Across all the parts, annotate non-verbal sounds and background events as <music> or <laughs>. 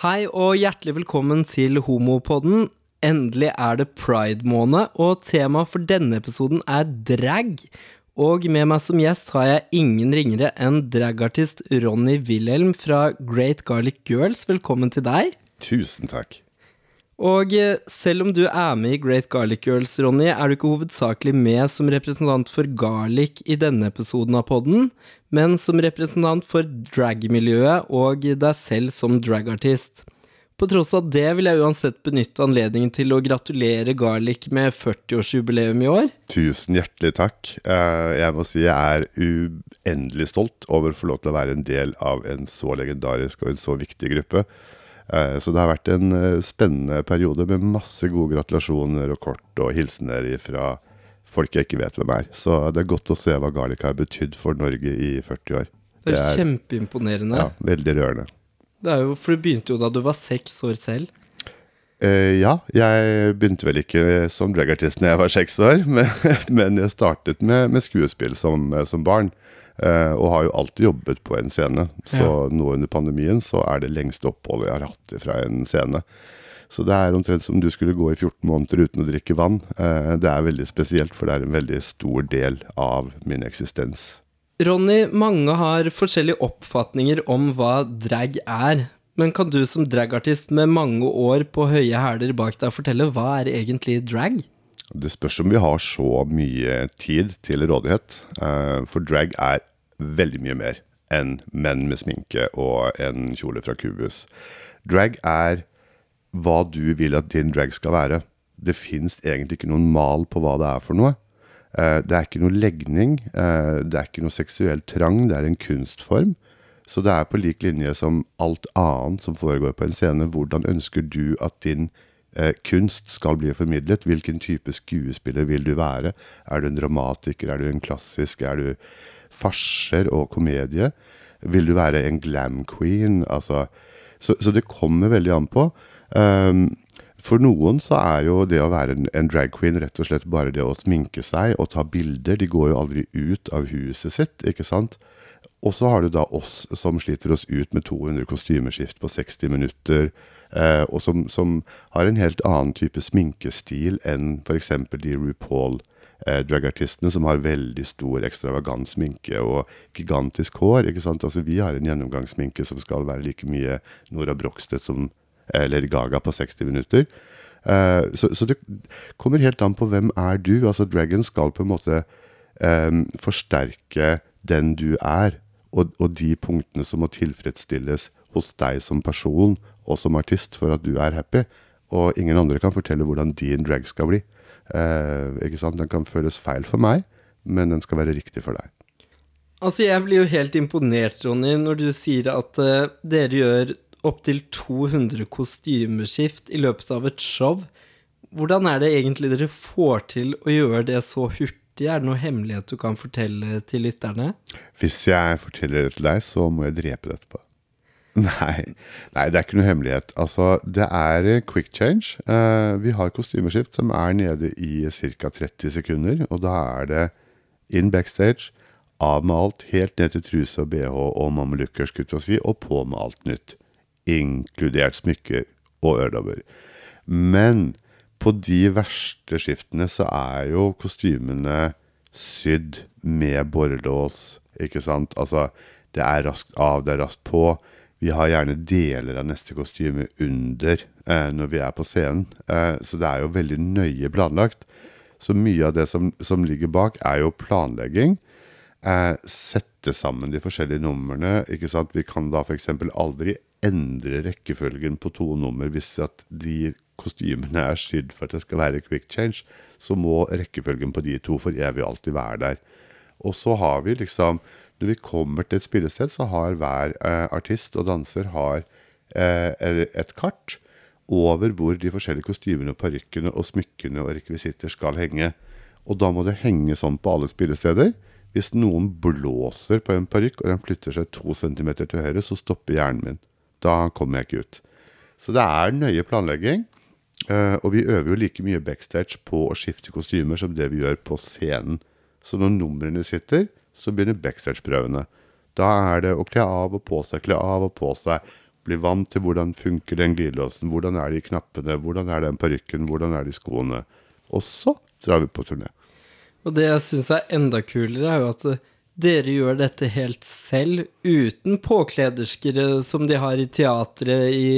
Hei og hjertelig velkommen til Homopodden. Endelig er det pride-måned, og temaet for denne episoden er drag. Og med meg som gjest har jeg ingen ringere enn dragartist Ronny Wilhelm fra Great Garlic Girls. Velkommen til deg. Tusen takk. Og eh, selv om du er med i Great Garlic Girls, Ronny, er du ikke hovedsakelig med som representant for garlic i denne episoden av podden, men som representant for dragmiljøet og deg selv som dragartist. På tross av det vil jeg uansett benytte anledningen til å gratulere Garlic med 40-årsjubileum i år. Tusen hjertelig takk. Eh, Jeg må si jeg er uendelig stolt over å få lov til å være en del av en så legendarisk og en så viktig gruppe. Eh, Så det har vært en eh, spennende periode med masse gode gratulasjoner og kort og hilsener fra folk jeg ikke vet hvem er. Så det er godt å se hva Garlic har betydd for Norge i 40 år. Det er jo kjempeimponerende. ja, veldig rørende. Det er jo, for du begynte jo da du var seks år selv. Eh, ja, jeg begynte vel ikke som dragartist da jeg var seks år, <laughs> men, men jeg startet med, med skuespill som, som barn. Eh, og har jo alltid jobbet på en scene. Så Ja. nå under pandemien så er det lengste oppholdet jeg har hatt fra en scene. Så det er omtrent som du skulle gå i 14 måneder uten å drikke vann. Eh, det er veldig spesielt, for det er en veldig stor del av min eksistens. Ronny, mange har forskjellige oppfatninger om hva drag er. Men kan du som dragartist med mange år på høye hæler bak deg fortelle hva er egentlig drag? Det spørs om vi har så mye tid til rådighet. eh, For drag er veldig mye mer enn menn med sminke og en kjole fra Kubus. Drag er hva du vil at din drag skal være. Det fins egentlig ikke noen mal på hva det er for noe. Eh, Det er ikke noe legning, eh, det er ikke noe seksuell trang, det er en kunstform. Så det er på lik linje som alt annet som foregår på en scene. Hvordan ønsker du at din eh, kunst skal bli formidlet? Hvilken type skuespiller vil du være? Er du en dramatiker? Er du en klassisk? Er du farser og komedie? Vil du være en glam queen? Altså, så, så det kommer veldig an på. Um, for noen så er jo det å være en, en drag queen rett og slett bare det å sminke seg og ta bilder. De går jo aldri ut av huset sitt, ikke sant? Og så har du da oss som sliter oss ut med 200 kostymeskift på 60 minutter, eh, og som, som har en helt annen type sminkestil enn f.eks. de RuPaul-dragartistene som har veldig stor ekstravagant sminke og gigantisk hår. ikke sant? Altså Vi har en gjennomgangssminke som skal være like mye Nora Brogstedt som eller Gaga på 60 minutter. Eh, så, så det kommer helt an på hvem er du. Altså Dragon skal på en måte eh, forsterke den du er, og, og de punktene som må tilfredsstilles hos deg som person og som artist for at du er happy. Og ingen andre kan fortelle hvordan din drag skal bli. Eh, ikke sant? Den kan føles feil for meg, men den skal være riktig for deg. Altså, jeg blir jo helt imponert, Ronny, når du sier at uh, dere gjør opptil 200 kostymeskift i løpet av et show. Hvordan er det egentlig dere får til å gjøre det så hurtig? Er det noe hemmelighet du kan fortelle til lytterne? Hvis jeg forteller det til deg, så må jeg drepe det etterpå. <laughs> Nei, nei, det er ikke noe hemmelighet. Altså, det er eh, quick change. Eh, vi har kostymeskift som er nede i ca. 30 sekunder. Og da er det inn backstage, av med alt, helt ned til truse og bh og mamelukker, skulle jeg si, og på med alt nytt. Inkludert smykker og øredobber. Men på de verste skiftene så er jo kostymene sydd med borrelås, ikke sant? Altså, det er raskt av, det er raskt på. Vi har gjerne deler av neste kostyme under eh, når vi er på scenen. Eh, så det er jo veldig nøye planlagt. Så mye av det som, som ligger bak, er jo planlegging. Eh, sette sammen de forskjellige numrene. ikke sant? Vi kan da f.eks. aldri endre rekkefølgen på to nummer hvis at de kostymene er sydd for at det skal være quick change. Så må rekkefølgen på de to for evig alltid være der. Og så har vi liksom Når vi kommer til et spillested, så har hver eh, artist og danser har eh, et kart over hvor de forskjellige kostymene, parykkene og smykkene og rekvisitter skal henge. Og da må det henge sånn på alle spillesteder. Hvis noen blåser på en parykk, og den flytter seg to centimeter til høyre, så stopper hjernen min. Da kommer jeg ikke ut. Så det er nøye planlegging. eh, og vi øver jo like mye backstage på å skifte kostymer som det vi gjør på scenen. Så når numrene sitter, så begynner backstage-prøvene. Da er det å kle av og på seg, kle av og på seg. Bli vant til hvordan funker den glidelåsen, hvordan er de knappene, hvordan er den parykken, hvordan er de skoene. Og så drar vi på turné. Og det jeg syns er enda kulere, er jo at eh, dere gjør dette helt selv, uten påklederskere som de har i teatret i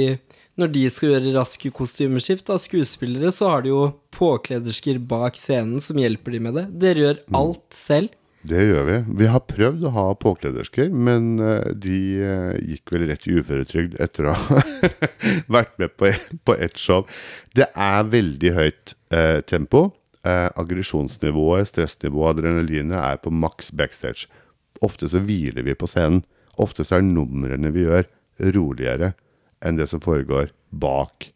Når de skal gjøre raske kostymeskift av skuespillere, så har de jo påkledersker bak scenen som hjelper de med det. Dere gjør alt selv. Det gjør vi. Vi har prøvd å ha påkledersker, men eh, de eh, gikk vel rett i uføretrygd etter å ha <laughs> vært med på, på ett show. Det er veldig høyt eh, tempo. Aggresjonsnivået, stressnivået, adrenalinet er på maks backstage. Ofte så hviler vi på scenen. Ofte så er numrene vi gjør, roligere enn det som foregår bak.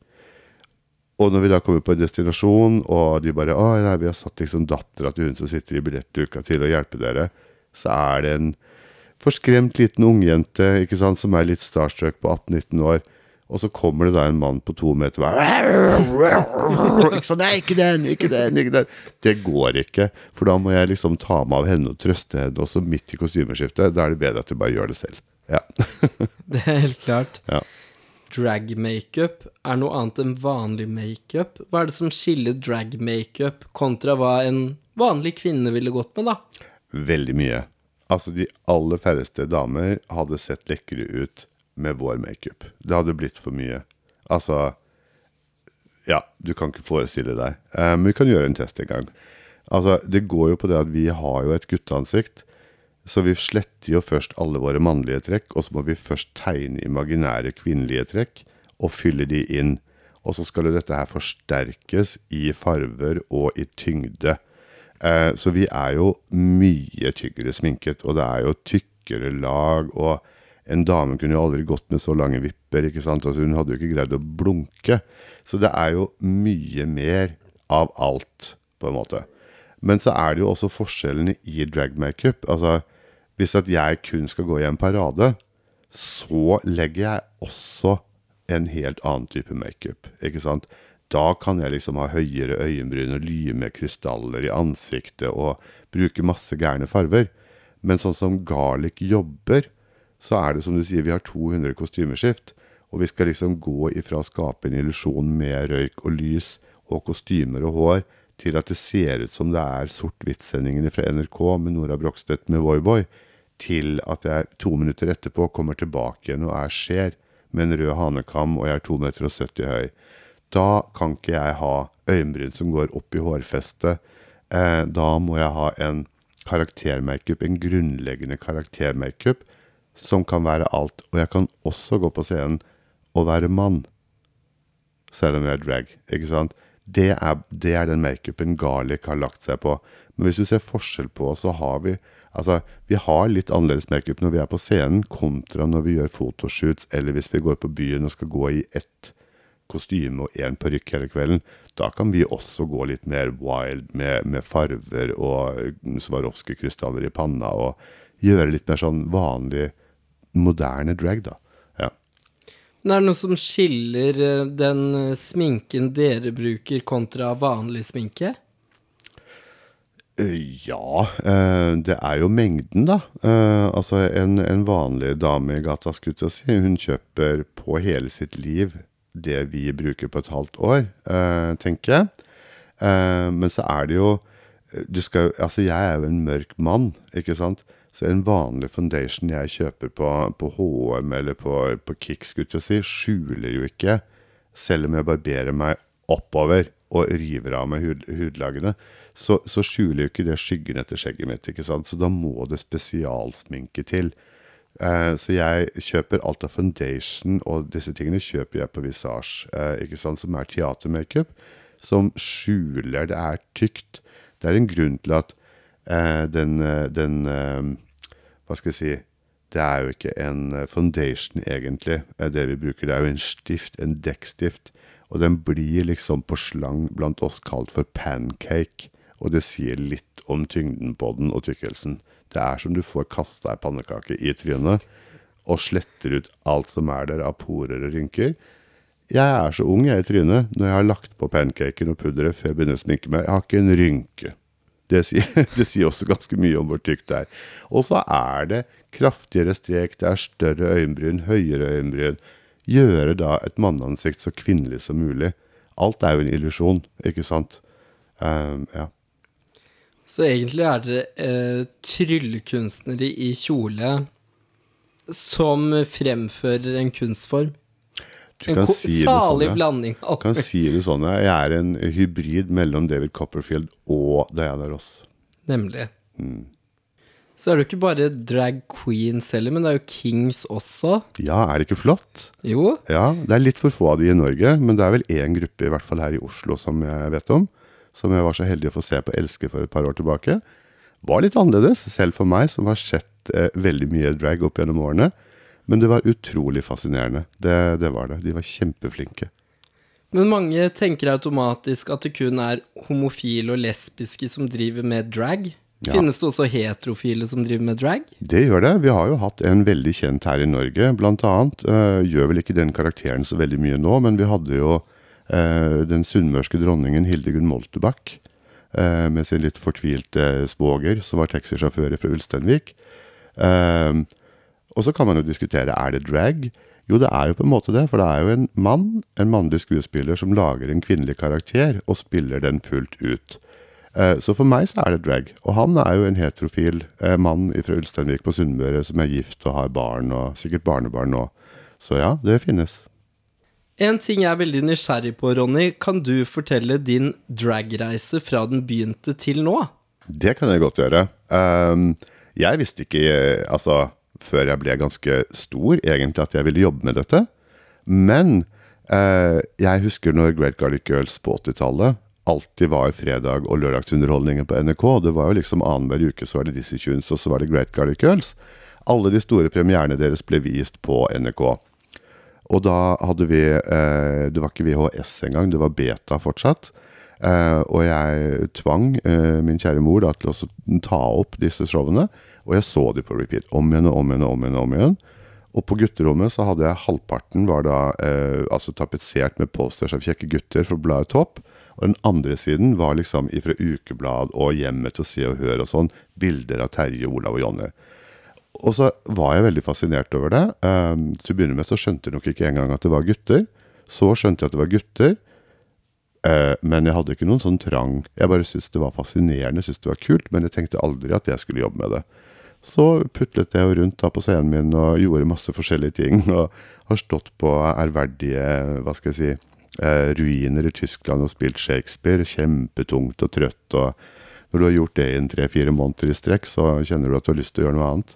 Og når vi da kommer på en destinasjon, og de bare 'Å, nei, vi har satt liksom dattera til hun som sitter i billettluka til å hjelpe dere', så er det en forskremt liten ungjente ikke sant, som er litt starstruck på 18-19 år. Og så kommer det da en mann på to meter bare Ikke sånn, Nei, ikke den, ikke den, ikke den. Det går ikke. For da må jeg liksom ta meg av henne og trøste henne også midt i kostymeskiftet. Da er det bedre at du bare gjør det selv. Ja. Det er helt klart. ja. Drag-makeup er noe annet enn vanlig makeup. Hva er det som skiller drag-makeup kontra hva en vanlig kvinne ville gått med, da? Veldig mye. Altså, de aller færreste damer hadde sett lekre ut med vår makeup. Det hadde blitt for mye. Altså Ja, du kan ikke forestille deg. Eh, Men vi kan gjøre en test en gang. Altså, det går jo på det at vi har jo et gutteansikt. Så vi sletter jo først alle våre mannlige trekk, og så må vi først tegne imaginære kvinnelige trekk og fylle de inn. Og så skal jo dette her forsterkes i farver og i tyngde. Eh, så vi er jo mye tykkere sminket, og det er jo tykkere lag. Og en dame kunne jo aldri gått med så lange vipper, ikke sant. Altså, hun hadde jo ikke greid å blunke. Så det er jo mye mer av alt, på en måte. Men så er det jo også forskjellene i drag makeup. Altså, hvis at jeg kun skal gå i en parade, så legger jeg også en helt annen type makeup, ikke? Da kan jeg liksom ha høyere øyenbryn og lyme krystaller i ansiktet og bruke masse gærne farver. Men sånn som Garlic jobber, så er det som du sier, vi har 200 kostymeskift. Og vi skal liksom gå ifra å skape en illusjon med røyk og lys og kostymer og hår, til at det ser ut som det er sort-hvitt-sendingene fra NRK med Nora Brogstedt med Voi Voi, til at jeg to minutter etterpå kommer tilbake igjen og er skjer med en rød hanekam og jeg er 2,70 meter høy. Da kan ikke jeg ha øyenbryn som går opp i hårfestet. Eh, da må jeg ha en karaktermakeup, en grunnleggende karaktermakeup, som kan være alt. Og jeg kan også gå på scenen og være mann, selv om jeg er drag. ikke sant? Det er, det er den makeupen Garlic har lagt seg på. Men hvis du ser forskjell på oss, så har vi Altså, vi har litt annerledes makeup når vi er på scenen, kontra når vi gjør fotoshoots, eller hvis vi går på byen og skal gå i ett kostyme og én parykk hele kvelden. Da kan vi også gå litt mer wild med, med farver og Swarovski-krystaller i panna, og gjøre litt mer sånn vanlig, moderne drag, da. Ja. Men er det noe som skiller eh, den sminken dere bruker, kontra vanlig sminke? Eh, Ja, eh, det er jo mengden, da. Eh, altså, en, en vanlig dame i gata, skulle jeg si, hun kjøper på hele sitt liv det vi bruker på et halvt år, tenker jeg. Men så er det jo skal, Altså, jeg er jo en mørk mann, ikke sant? Så en vanlig foundation jeg kjøper på, på HM eller på, på Kik, skulle jeg si, skjuler jo ikke, selv om jeg barberer meg oppover og river av meg hud, hudlagene, så, så skjuler jo ikke det skyggen etter skjegget mitt, ikke sant? Så da må det spesialsminke til. Eh, så jeg kjøper alt av foundation, og disse tingene kjøper jeg på Visage, eh, ikke sant? Som er teatermakeup, som skjuler, det er tykt. Det er en grunn til at eh, den, eh, den eh, Hva skal jeg si Det er jo ikke en eh, foundation, egentlig, det vi bruker. Det er jo en stift, en dekkstift. Og den blir liksom på slang blant oss kalt for pancake. Og det sier litt om tyngden på den og tykkelsen. Det er som du får kasta ei pannekake i trynet og sletter ut alt som er der av porer og rynker. Jeg er så ung jeg i trynet når jeg har lagt på pancaken og pudderet før jeg begynner å sminke meg. Jeg har ikke en rynke. Det sier, <laughs> det sier også ganske mye om hvor tykt det er. Og så er det kraftigere strek, det er større øyenbryn, høyere øyenbryn. Gjøre da et manneansikt så kvinnelig som mulig. Alt er jo en illusjon, ikke sant? Um, ja. Så egentlig er dere eh, tryllekunstnere i kjole som fremfører en kunstform. Du kan en si det sånn, salig ja. blanding Du kan si det sånn. Jeg er en hybrid mellom David Copperfield og Diana Ross. Nemlig. Mm. Så er det jo ikke bare drag queens heller, men det er jo kings også. Ja, er det ikke flott? Jo. Ja, det er litt for få av de i Norge, men det er vel én gruppe, i hvert fall her i Oslo, som jeg vet om, som jeg var så heldig å få se på Elske for et par år tilbake. Var litt annerledes, selv for meg, som har sett eh, veldig mye drag opp gjennom årene. Men det var utrolig fascinerende. Det, det var det. De var kjempeflinke. Men mange tenker automatisk at det kun er homofile og lesbiske som driver med drag. Ja. Finnes det også heterofile som driver med drag? Det gjør det. Vi har jo hatt en veldig kjent her i Norge. Blant annet eh, gjør vel ikke den karakteren så veldig mye nå, men vi hadde jo uh, den sunnmørske dronningen Hildegunn Moltebakk uh, med sin litt fortvilte svoger, som var taxisjåfør fra Ulsteinvik. Og så kan man jo diskutere er det drag. Jo, det er jo på en måte det, for det er jo en mann, en mannlig skuespiller, som lager en kvinnelig karakter og spiller den fullt ut. Eh, Så for meg så er det drag. Og han er jo en heterofil eh, mann fra Ulsteinvik på Sunnmøre som er gift og har barn, og sikkert barnebarn nå. Så ja, det finnes. En ting jeg er veldig nysgjerrig på, Ronny. Kan du fortelle din dragreise fra den begynte til nå? Det kan jeg godt gjøre. Ehm, jeg visste ikke, altså før jeg ble ganske stor, egentlig at jeg ville jobbe med dette. Men eh, jeg husker når Great Garlic Girls på 80-tallet alltid var fredag- og lørdagsunderholdningen på NRK. Det var jo liksom annenhver uke så var det Dizzie Tunes, og så var det Great Garlic Girls. Alle de store premierene deres ble vist på NRK. Og da hadde vi eh, Det var ikke VHS engang, det var beta fortsatt. Eh, og jeg tvang eh, min kjære mor da, til å ta opp disse showene. Og jeg så de på repeat om igjen og om igjen og om igjen. Og om igjen. Og på gutterommet så hadde jeg halvparten var da eh, altså tapetsert med posters av kjekke gutter fra bladet Topp. Og den andre siden var liksom ifra ukeblad og Hjemmet til å Se og høre og sånn, bilder av Terje, Olav og Jonny. Og så var jeg veldig fascinert over det. Um, til å begynne med så skjønte jeg nok ikke engang at det var gutter. Så skjønte jeg at det var gutter. Eh, men jeg hadde ikke noen sånn trang Jeg bare syntes det var fascinerende, syntes det var kult, men jeg tenkte aldri at jeg skulle jobbe med det. Så putlet jeg rundt da på scenen min og gjorde masse forskjellige ting. <laughs> Og har stått på ærverdige, hva skal jeg si, ruiner i Tyskland og spilt Shakespeare. Kjempetungt og trøtt. Og når du har gjort det i en tre-fire måneder i strekk, så kjenner du at du har lyst til å gjøre noe annet.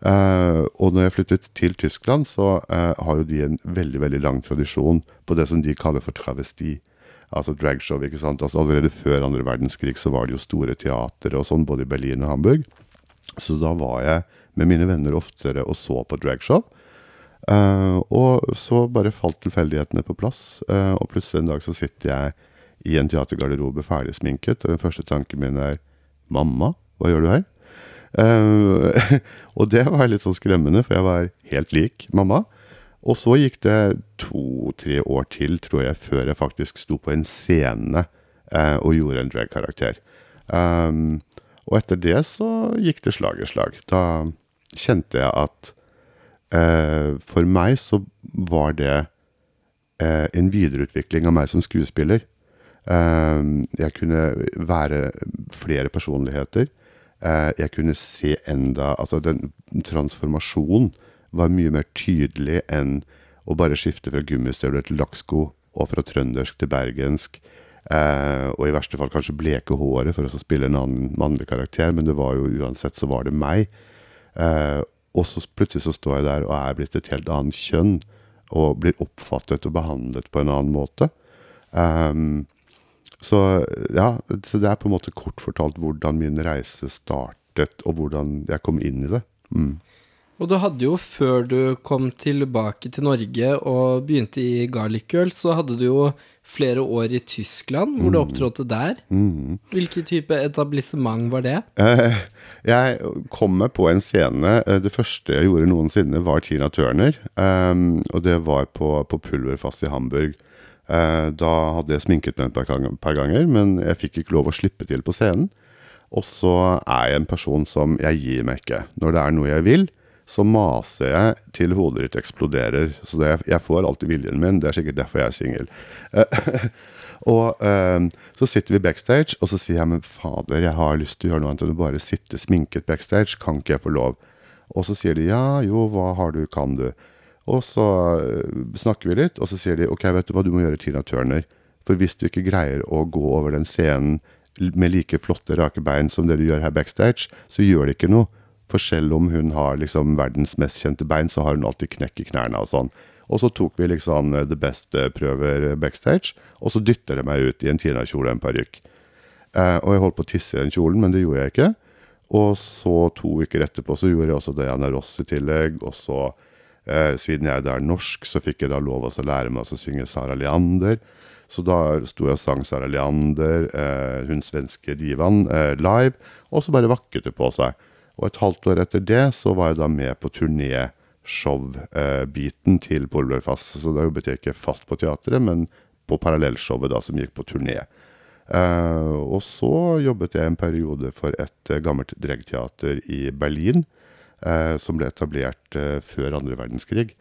Eh, og når jeg flyttet til Tyskland, så eh, har jo de en veldig veldig lang tradisjon på det som de kaller for travesti. Altså dragshow. ikke sant? Altså Allerede før andre verdenskrig så var det jo store teatre og sånn, både i Berlin og Hamburg. Så da var jeg med mine venner oftere og så på dragshow. Eh, og så bare falt tilfeldighetene på plass, eh, og plutselig en dag så sitter jeg i en teatergarderobe ferdig sminket, og den første tanken min er 'Mamma, hva gjør du her?' Eh, <laughs> og det var litt sånn skremmende, for jeg var helt lik mamma. Og så gikk det to-tre år til, tror jeg, før jeg faktisk sto på en scene eh, og gjorde en drag-karakter. Um, og etter det så gikk det slag i slag. Da kjente jeg at for meg så var det eh, en videreutvikling av meg som skuespiller. Eh, jeg kunne være flere personligheter. Eh, jeg kunne se enda Altså, den transformasjonen var mye mer tydelig enn å bare skifte fra gummistøvler til lakksko, og fra trøndersk til bergensk. Eh, og i verste fall kanskje bleke håret for å spille en annen mannlig karakter, men det var jo uansett så var det meg. Og så plutselig så står jeg der og er blitt et helt annet kjønn, og blir oppfattet og behandlet på en annen måte. Um, så ja, så det er på en måte kort fortalt hvordan min reise startet, og hvordan jeg kom inn i det. Mm. Og du hadde jo, før du kom tilbake til Norge og begynte i Garlic Girls, så hadde du jo flere år i Tyskland, hvor du opptrådte der. Mm. Hvilken type etablissement var det? Eh, jeg kom meg på en scene. eh, Det første jeg gjorde noensinne, var Tina Turner. ehm, og det var på, på Pulverfast i Hamburg. Eh, da hadde jeg sminket meg et par ganger, men jeg fikk ikke lov å slippe til på scenen. Og så er jeg en person som Jeg gir meg ikke. Når det er noe jeg vil, så maser jeg til hodet ditt eksploderer. Så det, jeg får alltid viljen min. Det er sikkert derfor jeg er singel. <laughs> og um, så sitter vi backstage, og så sier jeg men fader, jeg har lyst til å gjøre noe annet enn å bare sitte sminket backstage. Kan ikke jeg få lov? Og så sier de ja, jo, hva har du, kan du? Og så eh, snakker vi litt, og så sier de ok, vet du hva, du må gjøre Tina Turner. For hvis du ikke greier å gå over den scenen med like flotte, rake bein som det du gjør her backstage, så gjør det ikke noe. For selv om hun har liksom verdens mest kjente bein, så har hun alltid knekk i knærne og sånn. Og så tok vi liksom the best-prøver backstage, og så dytter de meg ut i en Tina-kjole og en parykk. Eh, og jeg holdt på å tisse i den kjolen, men det gjorde jeg ikke. Og så to uker etterpå så gjorde jeg også Diana Ross i tillegg. Og så, eh, siden jeg er norsk, så fikk jeg da lov å lære meg å synge Sara Leander. Så da sto jeg og sang Sara Leander, eh, hun svenske divaen, eh, live. Og så bare vakket det på seg. Og et halvt år etter det så var jeg da med på turnéshowbiten eh, til Polverfass. Så da jobbet jeg ikke fast på teatret, men på parallellshowet da som gikk på turné. Uh, og så jobbet jeg en periode for et uh, gammelt dregteater i Berlin, uh, som ble etablert før andre verdenskrig.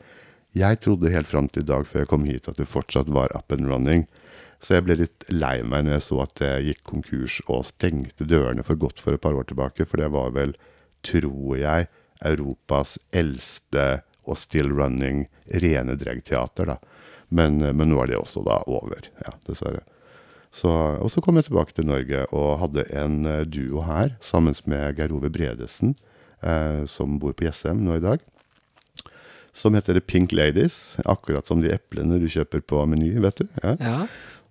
Jeg trodde helt fram til i dag før jeg kom hit at det fortsatt var up and running. Så jeg ble litt lei meg når jeg så at det gikk konkurs og stengte dørene for godt for et par år tilbake, for det var vel tror jeg, Europas eldste og still running rene dragteater, da. Men, men, nå er det også da over, ja, dessverre. Så, og så kom jeg tilbake til Norge og hadde en eh, duo her sammen med Geir Ove Bredesen, eh, som bor på Jessheim nå i dag. Som heter The Pink Ladies, akkurat som de eplene du kjøper på Meny, vet du. Ja. ja.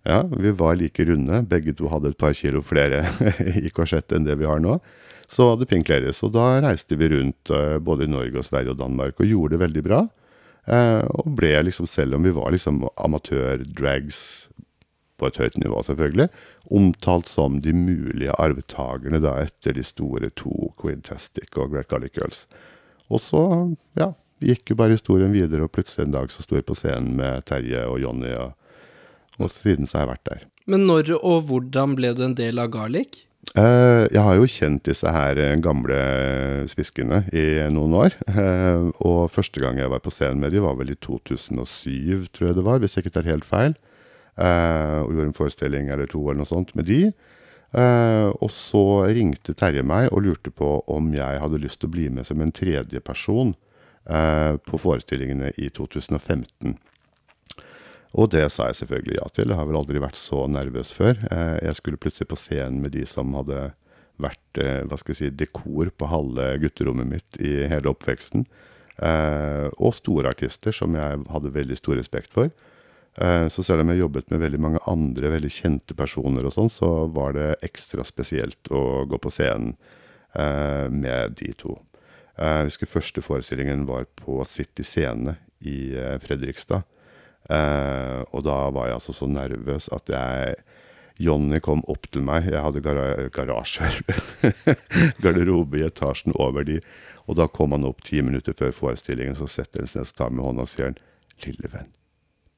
ja vi var like runde. Begge to hadde et par kilo flere <laughs> i korsett enn det vi har nå så hadde Pink Ladies. Og da reiste vi rundt uh, både i Norge og Sverige og Danmark og gjorde det veldig bra. Uh, og ble liksom, selv om vi var liksom amatør-drags på et høyt nivå, selvfølgelig, omtalt som de mulige arvtakerne da etter de store to, Quintastic og Great Garlic Girls. Og så, ja, gikk jo bare historien videre, og plutselig en dag så sto jeg på scenen med Terje og Jonny, og, og siden så har jeg vært der. Men når og hvordan ble du en del av Garlic? Uh, jeg har jo kjent disse her eh, gamle sviskene i noen år. Uh, og første gang jeg var på scenen med dem, var vel i 2007, tror jeg det var, hvis jeg ikke tar helt feil. Og gjorde en forestilling eller to eller noe sånt med de. og så ringte Terje meg og lurte på om jeg hadde lyst til å bli med som en tredje person på forestillingene i 2015. Og det sa jeg selvfølgelig ja til. Jeg har vel aldri vært så nervøs før. Eh, jeg skulle plutselig på scenen med de som hadde vært eh, hva skal jeg si, dekor på halve gutterommet mitt i hele oppveksten. Eh, og store artister som jeg hadde veldig stor respekt for. Så selv om jeg jobbet med veldig mange andre veldig kjente personer, og sånn, så var det ekstra spesielt å gå på scenen med de to. Jeg husker første forestillingen var på City Scene i Fredrikstad. Uh, og da var jeg altså så nervøs at jeg Jonny kom opp til meg. Jeg hadde gar garasjer. <laughs> Garderobe i etasjen over de. Og da kom han opp ti minutter før forestillingen, så setter han seg ned og tar med hånda og sier han, 'Lille venn,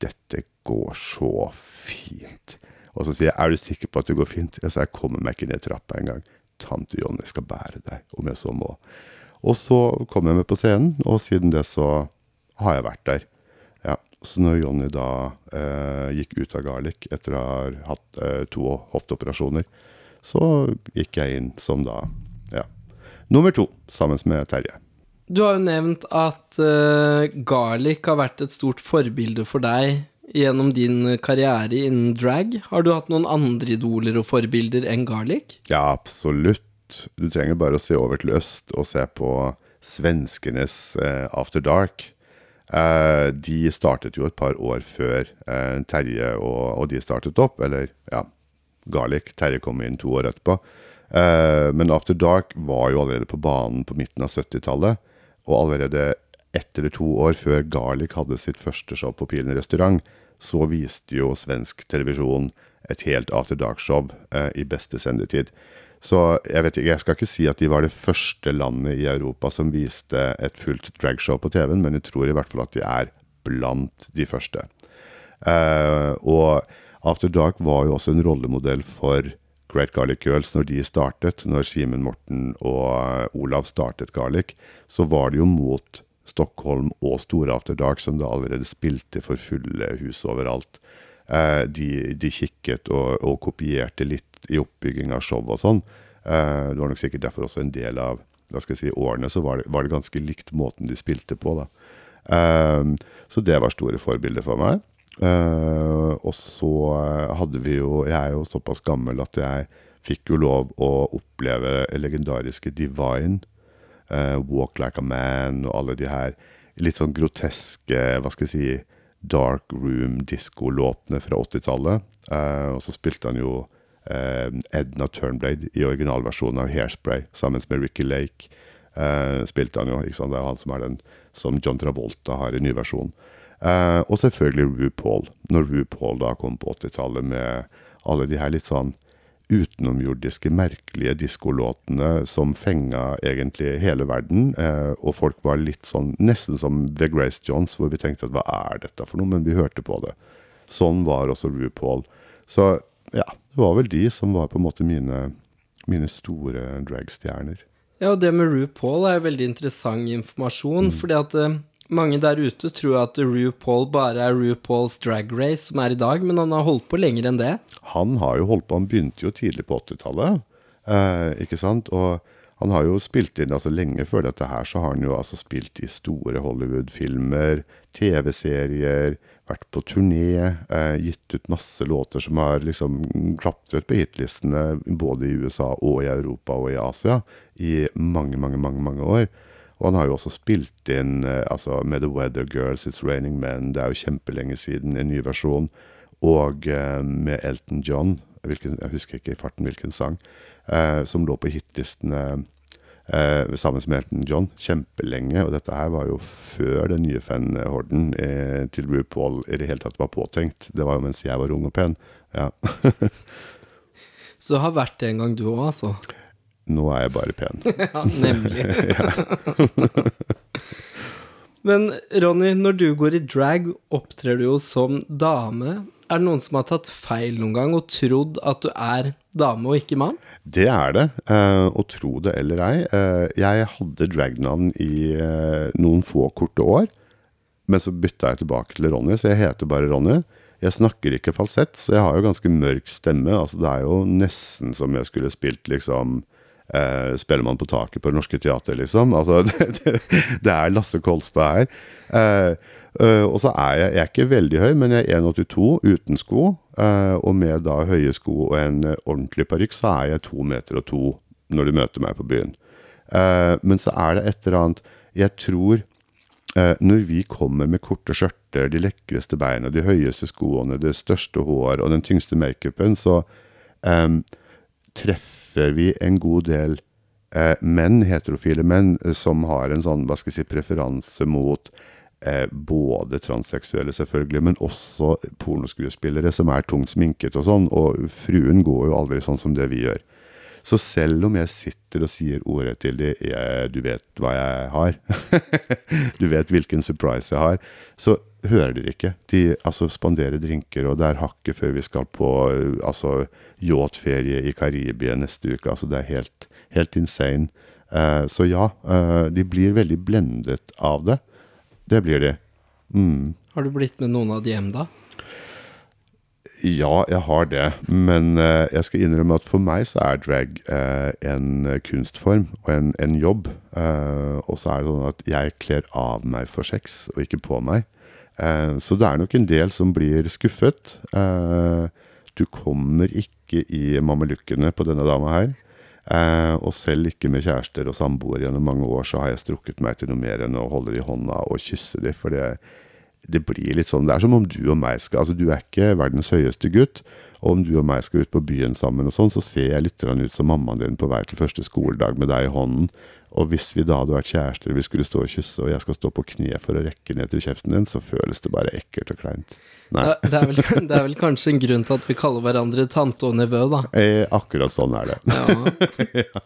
dette går så fint.' Og så sier jeg 'Er du sikker på at det går fint?' Jeg sa 'Jeg kommer meg ikke ned trappa engang. Tante Jonny skal bære deg, om jeg så må'. Og så kom jeg med på scenen, og siden det så har jeg vært der. Så når Jonny da eh, gikk ut av Garlic etter å ha hatt eh, to hofteoperasjoner, så gikk jeg inn som da ja, nummer to, sammen med Terje. Du har jo nevnt at uh, Garlic har vært et stort forbilde for deg gjennom din karriere innen drag. Har du hatt noen andre idoler og forbilder enn Garlic? Ja, absolutt. Du trenger bare å se over til øst og se på svenskenes uh, After Dark. Uh, de startet jo et par år før uh, Terje og, og, de startet opp. Eller ja, Garlic. Terje kom inn to år etterpå. Uh, men After Dark var jo allerede på banen på midten av 70-tallet. Og allerede ett eller to år før Garlic hadde sitt første show på Pilen restaurant, så viste jo svensk televisjon et helt After Dark-show i beste sendetid. Så jeg vet ikke, jeg skal ikke si at de var det første landet i Europa som viste et fullt dragshow på TV-en, men jeg tror i hvert fall at de er blant de første. Uh, og After Dark var jo også en rollemodell for Great Garlic Girls, når de startet, når Simen Morten og Olav startet Garlic, så var det jo mot Stockholm og Store After Dark, som da allerede spilte for fulle hus overalt. Eh, de, de, kikket og, og, kopierte litt i oppbygging av show og sånn. Eh, det var nok sikkert derfor også en del av hva skal jeg si, årene så var det, var det ganske likt måten de spilte på. da. Eh, så det var store forbilder for meg. Uh, og så hadde vi jo Jeg er jo såpass gammel at jeg fikk jo lov å oppleve legendariske Divine, uh, Walk Like a Man og alle de her litt sånn groteske, hva skal jeg si, dark room disco-låtene fra 80-tallet. Uh, eh, og så spilte han jo Edna Turnblade i originalversjonen av Hairspray sammen med Ricky Lake. spilte han jo, ikke sant? Det er han som er den som John Travolta har i ny versjon. Uh, og selvfølgelig RuPaul, når RuPaul da kom på 80-tallet med alle de her litt sånn utenomjordiske, merkelige diskolåtene som fenga egentlig hele verden. Eh, og folk var litt sånn nesten som The Grace Johns, hvor vi tenkte at hva er dette for noe? Men vi hørte på det. Sånn var også RuPaul. Så ja, det var vel de som var på en måte mine, mine store dragstjerner. Ja, og det med RuPaul er veldig interessant informasjon, mm. fordi at uh mange der ute tror at RuPaul bare er RuPauls Drag Race som er i dag, men han har holdt på lenger enn det. Han har jo holdt på, han begynte jo tidlig på 80-tallet, eh, ikke sant. Og han har jo spilt inn altså lenge før dette her, så har han jo altså spilt i store Hollywood-filmer, TV-serier, vært på turné, eh, gitt ut masse låter som har liksom klatret på hitlistene både i USA og i Europa og i Asia i mange, mange, mange, mange år. Og han har jo også spilt inn eh, altså med The Weather Girls, It's Raining Men, det er jo kjempelenge siden, en ny versjon. Og eh, med Elton John, hvilken, jeg husker ikke i farten hvilken sang, eh, som lå på hitlistene eh, sammen med Elton John kjempelenge. Og dette her var jo før den nye fanhorden eh, til RuPaul i det hele tatt var påtenkt. Det var jo mens jeg var ung og pen. Ja. <laughs> Så du har vært det en gang du òg, altså? Nå er jeg bare pen. <laughs> ja, nemlig. <laughs> Men Ronny, når du går i drag, opptrer du jo som dame. Er det noen som har tatt feil noen gang og trodd at du er dame og ikke mann? Det er det, Å og tro det eller ei. Uh, jeg hadde dragnavn i uh, noen få korte år, men så bytta jeg tilbake til Ronny, så jeg heter bare Ronny. Jeg snakker ikke falsett, så jeg har jo ganske mørk stemme. Altså, det er jo nesten som jeg skulle spilt liksom eh, man på taket på Det Norske Teatret, liksom. <laughs> Altså, det, det, det, er Lasse Kolstad her. Uh, uh, og så er jeg, jeg er ikke veldig høy, men jeg er 1,82 uten sko. Og med da høye sko og en ordentlig parykk, så er jeg to meter og to når du møter meg på byen. Men så er det et eller annet Jeg tror når vi kommer med korte skjørter, de lekreste beina, de høyeste skoene, det største hår og den tyngste makeupen, så treffer treffer vi en god del eh, menn, heterofile menn, eh, som har en sånn, hva skal jeg si, preferanse mot eh, både transseksuelle, selvfølgelig, men også pornoskuespillere som er tungt sminket og sånn. Og fruen går jo aldri sånn som det vi gjør. Så selv om jeg sitter og sier ordet til de, jeg, du vet hva jeg har, <laughs> du vet hvilken surprise jeg har, så hører dere ikke. De altså, spanderer drinker, og det er hakket før vi skal på altså, yachtferie i Karibia neste uke. Altså, det er helt, helt insane. Uh, så ja, uh, de blir veldig blendet av det. Det blir de. Mm. Har du blitt med noen av de hjem, da? Ja, jeg har det. Men uh, jeg skal innrømme at for meg så er drag en kunstform og en, en jobb. og så er det sånn at jeg kler av meg for sex, og ikke på meg. Så det er nok en del som blir skuffet. du kommer ikke i mamelukkene på denne dama her. Eh, og selv ikke med kjærester og samboere gjennom mange år, så har jeg strukket meg til noe mer enn å holde de i hånda og kysse de, for det, det blir litt sånn Det er som om du og meg skal Altså, du er ikke verdens høyeste gutt, og om du og meg skal ut på byen sammen og sånn, så ser jeg litt ut som mammaen din på vei til første skoledag med deg i hånden. Og hvis vi da hadde vært kjærester, vi skulle stå og kysse, og jeg skal stå på kne for å rekke ned til kjeften din, så føles det bare ekkelt og kleint. Nei. Det, er vel, <laughs> det, er vel, kanskje en grunn til at vi kaller hverandre tante og nevø, da. Eh, akkurat sånn er det. <laughs> Ja.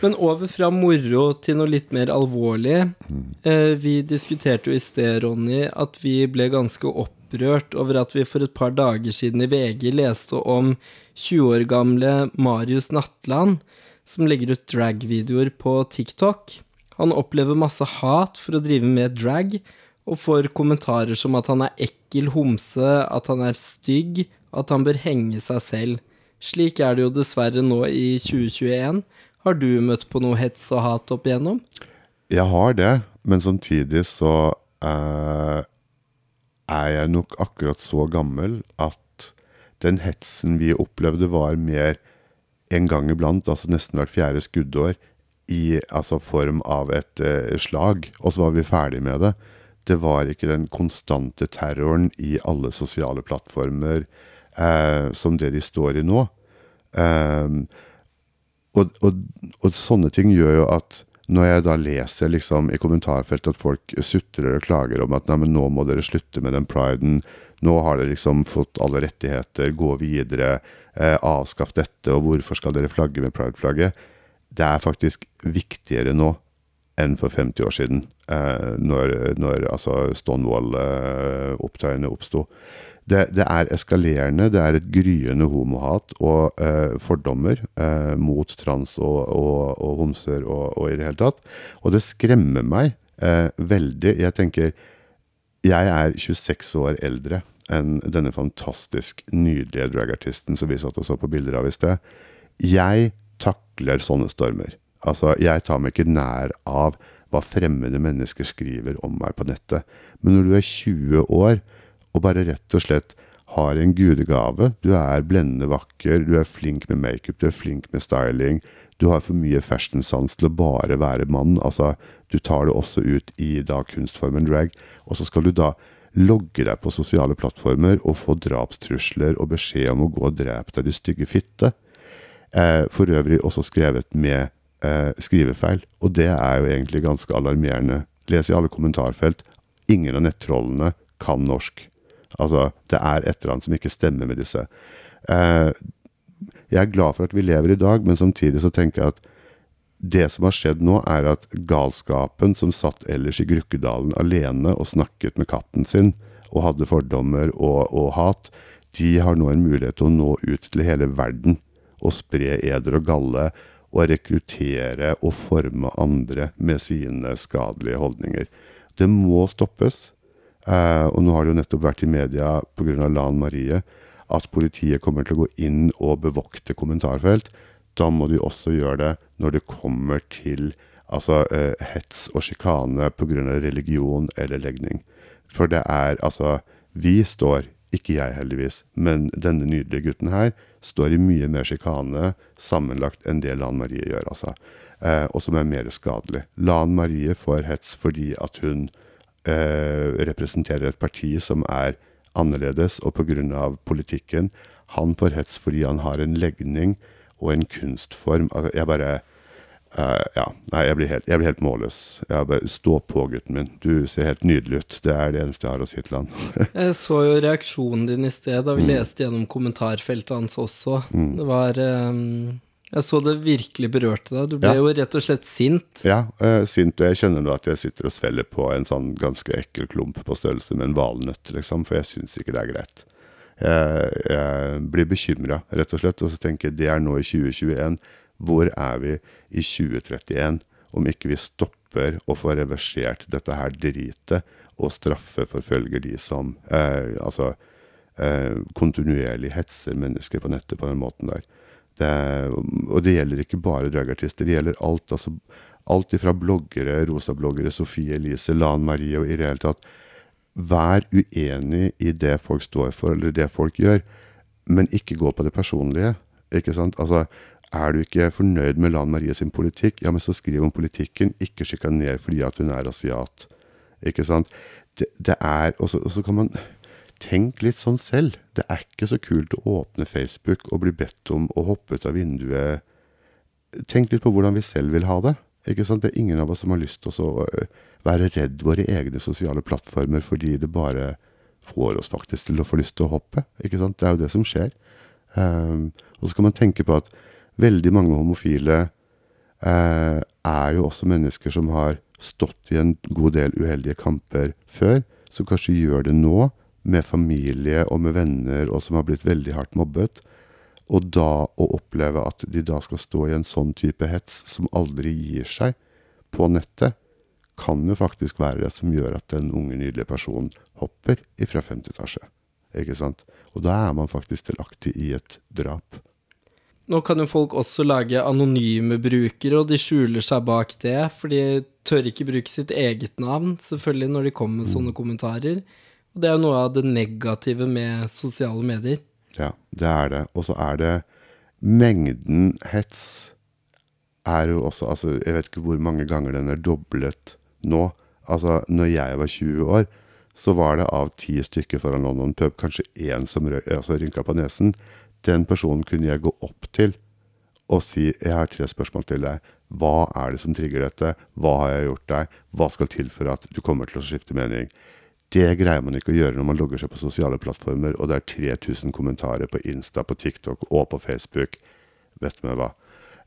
Men over fra moro til noe litt mer alvorlig. Mm. Eh, vi diskuterte jo i sted, Ronny, at vi ble ganske opp opprørt over at vi for et par dager siden i VG leste om 20 år gamle Marius Natland, som legger ut drag-videoer på TikTok. Han opplever masse hat for å drive med drag, og får kommentarer som at han er ekkel homse, at han er stygg, at han bør henge seg selv. Slik er det jo dessverre nå i 2021. Har du møtt på noe hets og hat opp igjennom? Jeg har det, men samtidig så eh, er jeg nok akkurat så gammel at den hetsen vi opplevde, var mer en gang iblant, altså nesten hvert fjerde skuddår, i altså form av et eh, slag, og så var vi ferdig med det. Det var ikke den konstante terroren i alle sosiale plattformer eh, som det de står i nå. Um, og, og, og, sånne ting gjør jo at når jeg da leser liksom i kommentarfeltet at folk sutrer og klager om at nei, men nå må dere slutte med den priden, nå har dere liksom fått alle rettigheter, gå videre, eh, avskaff dette, og hvorfor skal dere flagge med prideflagget? Det er faktisk viktigere nå enn for 50 år siden, eh, når, når altså Stonewall-opptøyene oppsto det, det, er eskalerende. Det er et gryende homohat og eh, fordommer eh, mot trans og, og, og homser og, og, i det hele tatt. Og det skremmer meg eh, veldig. Jeg tenker Jeg er 26 år eldre enn denne fantastisk nydelige dragartisten som vi satt og så på bilder av i sted. Jeg takler sånne stormer. Altså, jeg tar meg ikke nær av hva fremmede mennesker skriver om meg på nettet. Men når du er 20 år og bare rett og slett har en gudegave. Du er blendende vakker, du er flink med makeup, du er flink med styling. Du har for mye fashion-sans til å bare være mann. Altså, du tar det også ut i da kunstformen drag. Og så skal du da logge deg på sosiale plattformer og få drapstrusler og beskjed om å gå og drepe deg, de stygge fitte. Eh, for øvrig også skrevet med eh, skrivefeil. Og det er jo egentlig ganske alarmerende. Les i alle kommentarfelt. Ingen av nettrollene kan norsk. Altså, det er et eller annet som ikke stemmer med disse. Eh, jeg er glad for at vi lever i dag, men samtidig så tenker jeg at det som har skjedd nå, er at galskapen som satt ellers i Grukkedalen alene og snakket med katten sin, og hadde fordommer og, og hat, de har nå en mulighet til å nå ut til hele verden og spre eder og galle og rekruttere og forme andre med sine skadelige holdninger. Det må stoppes. Uh, og nå har det jo nettopp vært i media pga. Lan Marie at politiet kommer til å gå inn og bevokte kommentarfelt. Da må de også gjøre det når det kommer til altså, uh, hets og sjikane pga. religion eller legning. For det er altså Vi står, ikke jeg heldigvis, men denne nydelige gutten her, står i mye mer sjikane sammenlagt enn det Lan Marie gjør, altså. Eh, og som er mer skadelig. Lan Marie får hets fordi at hun eh, representerer et parti som er annerledes, og pga. politikken. Han får hets fordi han har en legning og en kunstform. Altså, jeg bare Uh, ja, nei, jeg blir helt, jeg blir helt målløs. Jeg bare, Stå på, gutten min. Du ser helt nydelig ut. Det er det eneste jeg har å si til han. <laughs> jeg så jo reaksjonen din i sted da vi mm. leste gjennom kommentarfeltet hans også. Mm. Det var um, jeg så det virkelig berørte deg. Du ble ja. jo rett og slett sint. Ja, uh, sint. Og jeg kjenner nå at jeg sitter og svelger på en sånn ganske ekkel klump på størrelse med en valnøtt, liksom, for jeg syns ikke det er greit. Jeg, jeg blir bekymra, rett og slett, og så tenker jeg det er nå i 2021. Hvor er vi i 2031 om ikke vi stopper å få reversert dette her dritet og straffeforfølger de som eh, altså eh, kontinuerlig hetser mennesker på nettet på den måten der. Det, og det gjelder ikke bare dragartister, det gjelder alt. altså Alt ifra bloggere, rosabloggere, Sofie Elise, Lan Marie og i det hele tatt. Vær uenig i det folk står for, eller det folk gjør, men ikke gå på det personlige. Ikke sant? Altså, er du ikke fornøyd med Lan Marie sin politikk, ja, men så skriv om politikken, ikke sjikaner fordi at hun er asiat. Ikke sant? Det, det er Og så kan man tenk litt sånn selv. Det er ikke så kult å åpne Facebook og bli bedt om å hoppe ut av vinduet. Tenk litt på hvordan vi selv vil ha det. Ikke sant? Det er ingen av oss som har lyst til å øh, være redd våre egne sosiale plattformer fordi det bare får oss faktisk til å få lyst til å hoppe. Ikke sant? Det er jo det som skjer. Um, og så kan man tenke på at veldig mange homofile eh, er jo også mennesker som har stått i en god del uheldige kamper før, som kanskje gjør det nå med familie og med venner, og som har blitt veldig hardt mobbet. Og da å oppleve at de da skal stå i en sånn type hets som aldri gir seg på nettet, kan jo faktisk være det som gjør at den unge, nydelige personen hopper ifra femte etasje. Ikke sant? Og da er man faktisk delaktig i et drap. Nå kan jo folk også lage anonyme brukere, og de skjuler seg bak det, for de tør ikke bruke sitt eget navn, selvfølgelig, når de kommer med sånne kommentarer. Og det er jo noe av det negative med sosiale medier. Ja, det er det. Og så er det mengden hets er jo også Altså, jeg vet ikke hvor mange ganger den er doblet nå. Altså, når jeg var 20 år, så var det av ti stykker foran London pub kanskje én som altså, rynka på nesen. Den personen kunne jeg gå opp til og si jeg har tre spørsmål til deg. Hva er det som trigger dette? Hva har jeg gjort deg? Hva skal til for at du kommer til å skifte mening? Det greier man ikke å gjøre når man logger seg på sosiale plattformer, og det er 3000 kommentarer på Insta, på TikTok og på Facebook. Vet du meg hva?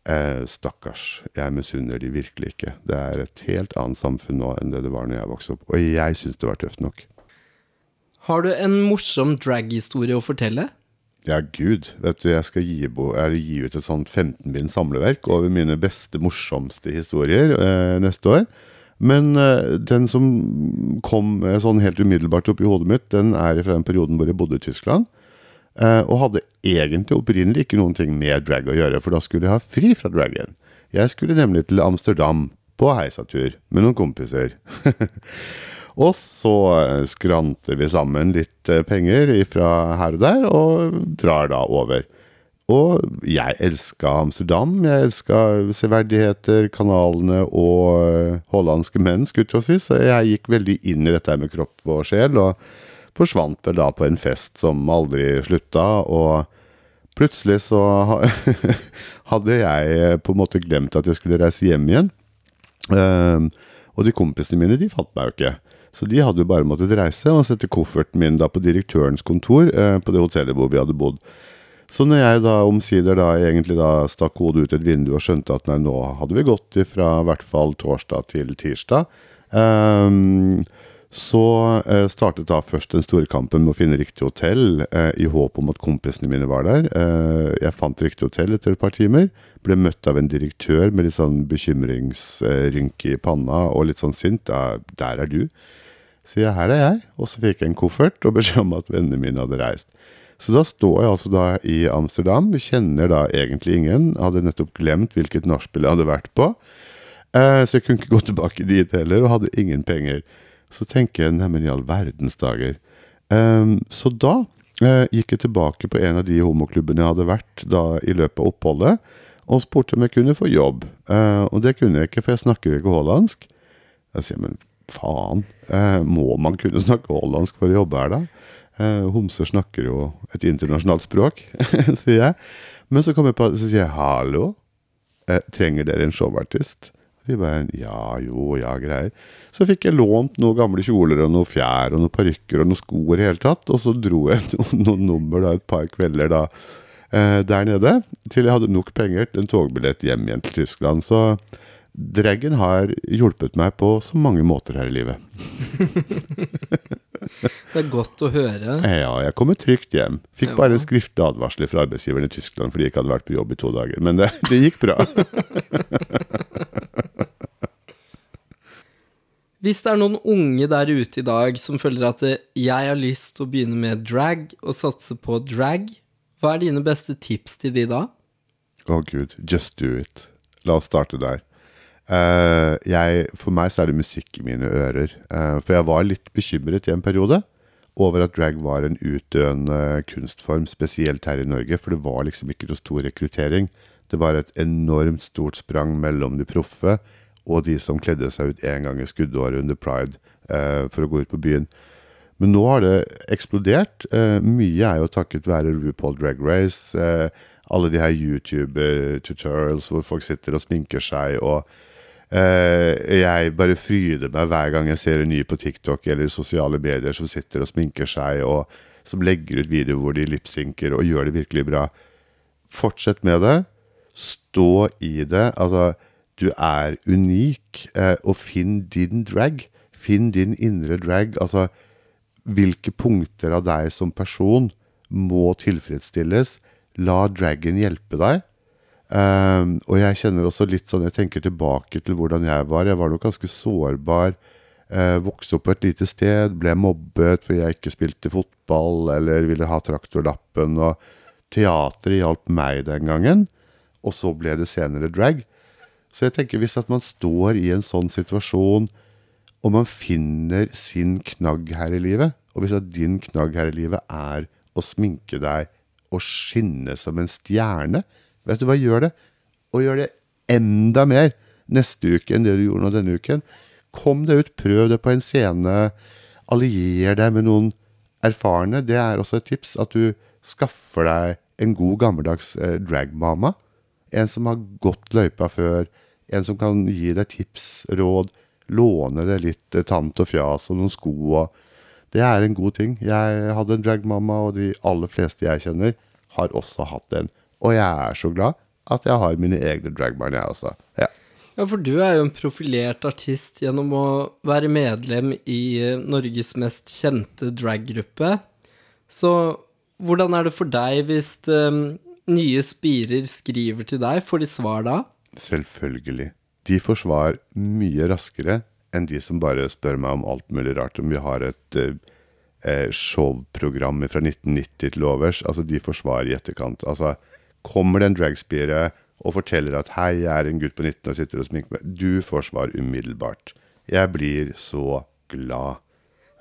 Eh, stakkars. Jeg misunner de virkelig ikke. Det er et helt annet samfunn nå enn det det var når jeg vokste opp. Og jeg syns det var tøft nok. Har du en morsom drag-historie å fortelle? Ja, gud. Vet du, jeg skal gi, gi ut et sånt 15-bind samleverk over mine beste, morsomste historier eh, neste år. Men eh, den som kom eh, sånn helt umiddelbart opp i hodet mitt, den er fra den perioden hvor jeg bodde i Tyskland. Eh, og hadde egentlig opprinnelig ikke noen ting med drag å gjøre, for da skulle jeg ha fri fra dragen. Jeg skulle nemlig til Amsterdam på heisatur med noen kompiser. <laughs> Og så eh, skranter vi sammen litt eh, penger fra her og der, og drar da over. Og jeg elska Amsterdam. Jeg elska severdigheter, kanalene og eh, hollandske menn, skulle jeg si. Så jeg gikk veldig inn i dette med kropp og sjel, og forsvant vel da på en fest som aldri slutta. Og plutselig så <laughs> hadde jeg på en måte glemt at jeg skulle reise hjem igjen. Um, og de kompisene mine, de fant meg jo ikke. Så de hadde jo bare måttet reise og sette kofferten min da på direktørens kontor eh, på det hotellet hvor vi hadde bodd. Så når jeg da omsider da egentlig da stakk hodet ut et vindu og skjønte at nei, nå hadde vi gått fra i hvert fall torsdag til tirsdag, um, så uh, startet da først den store kampen med å finne riktig hotell, uh, i håp om at kompisene mine var der. Uh, jeg fant riktig hotell etter et par timer. Ble møtt av en direktør med litt sånn bekymringsrynke i panna og litt sånn sint. 'Der er du'. Så jeg, her er jeg. Og så fikk jeg en koffert og beskjed om at vennene mine hadde reist. Så da står jeg altså da i Amsterdam, kjenner da egentlig ingen. Hadde nettopp glemt hvilket nachspiel jeg hadde vært på. Eh, så jeg kunne ikke gå tilbake dit heller, og hadde ingen penger. Så tenker jeg neimen i all verdens dager. Um, så da eh, gikk jeg tilbake på en av de homoklubbene jeg hadde vært da i løpet av oppholdet, og spurte om jeg kunne få jobb. Eh, og det kunne jeg ikke, for jeg snakker ikke hollandsk. Jeg sier men faen, eh, må man kunne snakke hollandsk for å jobbe her, da? Eh, homser snakker jo et internasjonalt språk, <laughs> sier jeg. Men så kommer jeg på så sier jeg hallo, eh, trenger dere en showartist? De bare ja, jo, ja, greier. Så fikk jeg lånt noen gamle kjoler og noen fjær og noen parykker og noen sko i det hele tatt, og så dro jeg <laughs> noen, noen nummer da, et par kvelder da der nede, til jeg hadde nok penger til en togbillett hjem igjen til Tyskland. Så Draggen har hjulpet meg på så mange måter her i livet. <laughs> det er godt å høre. Ja, jeg kommer trygt hjem. Fikk bare skriftlig advarsel fra arbeidsgiveren i Tyskland fordi jeg ikke hadde vært på jobb i to dager. Men det, det gikk bra. <laughs> Hvis det er noen unge der ute i dag som føler at jeg har lyst til å begynne med drag og satse på drag, hva er dine beste tips til de da? Å oh, gud, just do it. La oss starte der. Uh, jeg, for meg så er det musikk i mine ører. Uh, for jeg var litt bekymret i en periode over at drag var en utdøende kunstform, spesielt her i Norge. For det var liksom ikke noe stor rekruttering. Det var et enormt stort sprang mellom de proffe og de som kledde seg ut én gang i skuddåret under pride uh, for å gå ut på byen. Men nå har det eksplodert. mye er jo takket være RuPaul Drag Race. alle de her YouTube-tutorials hvor folk sitter og sminker seg og jeg bare fryder meg hver gang jeg ser en ny på TikTok eller sosiale medier som sitter og sminker seg, og som legger ut videoer hvor de lipsynker og gjør det virkelig bra. Fortsett med det. Stå i det. Altså, du er unik, uh, og finn din drag. Finn din indre drag. Altså, hvilke punkter av deg som person må tilfredsstilles. La dragen hjelpe deg. Um, og jeg kjenner også litt sånn Jeg tenker tilbake til hvordan jeg var. Jeg var nok ganske sårbar. Uh, vokste opp på et lite sted, ble mobbet fordi jeg ikke spilte fotball eller ville ha traktorlappen. Og teatret hjalp meg den gangen. Og så ble det senere drag. Så jeg tenker hvis at man står i en sånn situasjon, og man finner sin knagg her i livet, og hvis at din knagg her i livet er å sminke deg og skinne som en stjerne, vet du hva, gjør det. Og gjør det enda mer neste uke enn det du gjorde nå denne uken. Kom deg ut, prøv det på en scene. Allier deg med noen erfarne. Det er også et tips at du skaffer deg en god gammeldags eh, dragmama. En som har gått løypa før. En som kan gi deg tips, råd, låne deg litt eh, tant og fjas og noen sko. og det er en god ting. Jeg hadde en dragmamma, og de aller fleste jeg kjenner, har også hatt en. Og jeg er så glad at jeg har mine egne dragbarn, jeg også. Ja. ja, for du er jo en profilert artist gjennom å være medlem i eh, Norges mest kjente draggruppe. Så hvordan er det for deg hvis um, nye spirer skriver til deg? Får de svar da? Selvfølgelig. De får svar mye raskere enn de som bare spør meg om alt mulig rart. Om vi har et eh, eh showprogram fra 1990 til overs. Altså, de får svar i etterkant. Altså, kommer det en dragspire og forteller at 'hei, jeg er en gutt på 19 og sitter og sminker meg', du får svar umiddelbart. Jeg blir så glad.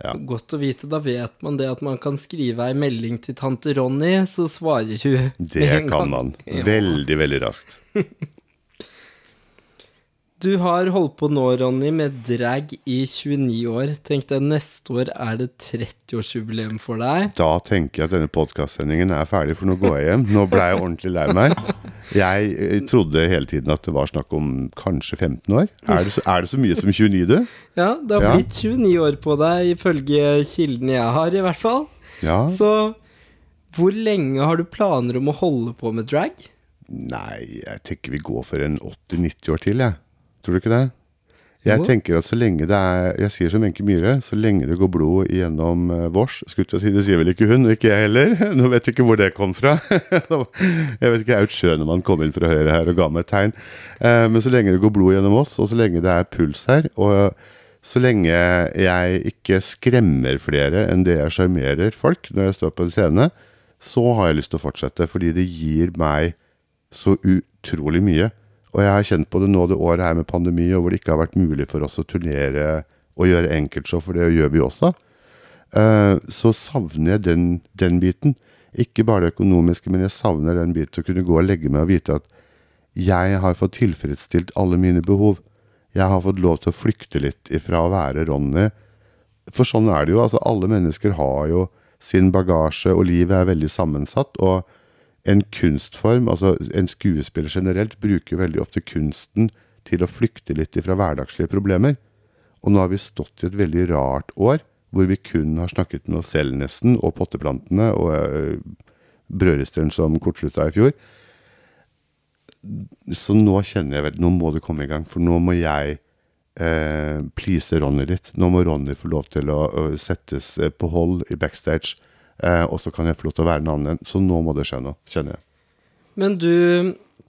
Ja. Godt å vite. Da vet man det at man kan skrive ei melding til tante Ronny, så svarer hun Det kan man. Veldig, veldig raskt. <laughs> Du har holdt på nå, Ronny, med drag i 29 år. Tenk deg, neste år er det 30-årsjubileum for deg. Da tenker jeg at denne podkastsendingen er ferdig, for nå går jeg hjem. Nå ble jeg ordentlig lei meg. Jeg eh, trodde hele tiden at det var snakk om kanskje 15 år. Er det så, er det så mye som 29, du? Ja, det har ja. blitt 29 år på deg, ifølge kildene jeg har, i hvert fall. Ja. Så hvor lenge har du planer om å holde på med drag? Nei, jeg tenker vi går for en 80-90 år til, jeg. Tror du ikke det? Jeg jo. tenker at så lenge det er Jeg sier som Wenche Myhre, så lenge det går blod gjennom uh, vårs Skulle jeg si, det sier vel ikke hun, og ikke jeg heller. <laughs> Nå vet jeg ikke hvor det kom fra. <laughs> jeg vet ikke, jeg er jo man kom inn fra høyre her og ga meg et tegn. Uh, men så lenge det går blod gjennom oss, og så lenge det er puls her, og så lenge jeg ikke skremmer flere enn det jeg sjarmerer folk når jeg står på en scene, så har jeg lyst til å fortsette, fordi det gir meg så utrolig mye. Og jeg har kjent på det nå det året her med pandemi, og hvor det ikke har vært mulig for oss å turnere og gjøre enkeltshow, for det gjør vi også. Uh, så savner jeg den, den, biten. Ikke bare det økonomiske, men jeg savner den biten å kunne gå og legge meg og vite at jeg har fått tilfredsstilt alle mine behov. Jeg har fått lov til å flykte litt ifra å være Ronny. For sånn er det jo. altså Alle mennesker har jo sin bagasje, og livet er veldig sammensatt. og en kunstform, altså en skuespiller generelt, bruker veldig ofte kunsten til å flykte litt fra hverdagslige problemer. Og nå har vi stått i et veldig rart år, hvor vi kun har snakket med oss selv nesten, og potteplantene, og øh, brødristeren som kortslutta i fjor. Så nå kjenner jeg vel Nå må det komme i gang, for nå må jeg øh, please Ronny litt. Nå må Ronny få lov til å, å settes eh, på hold i backstage Eh, og så kan jeg få lov til å være en annen. Så nå må det skje noe, kjenner jeg. Men du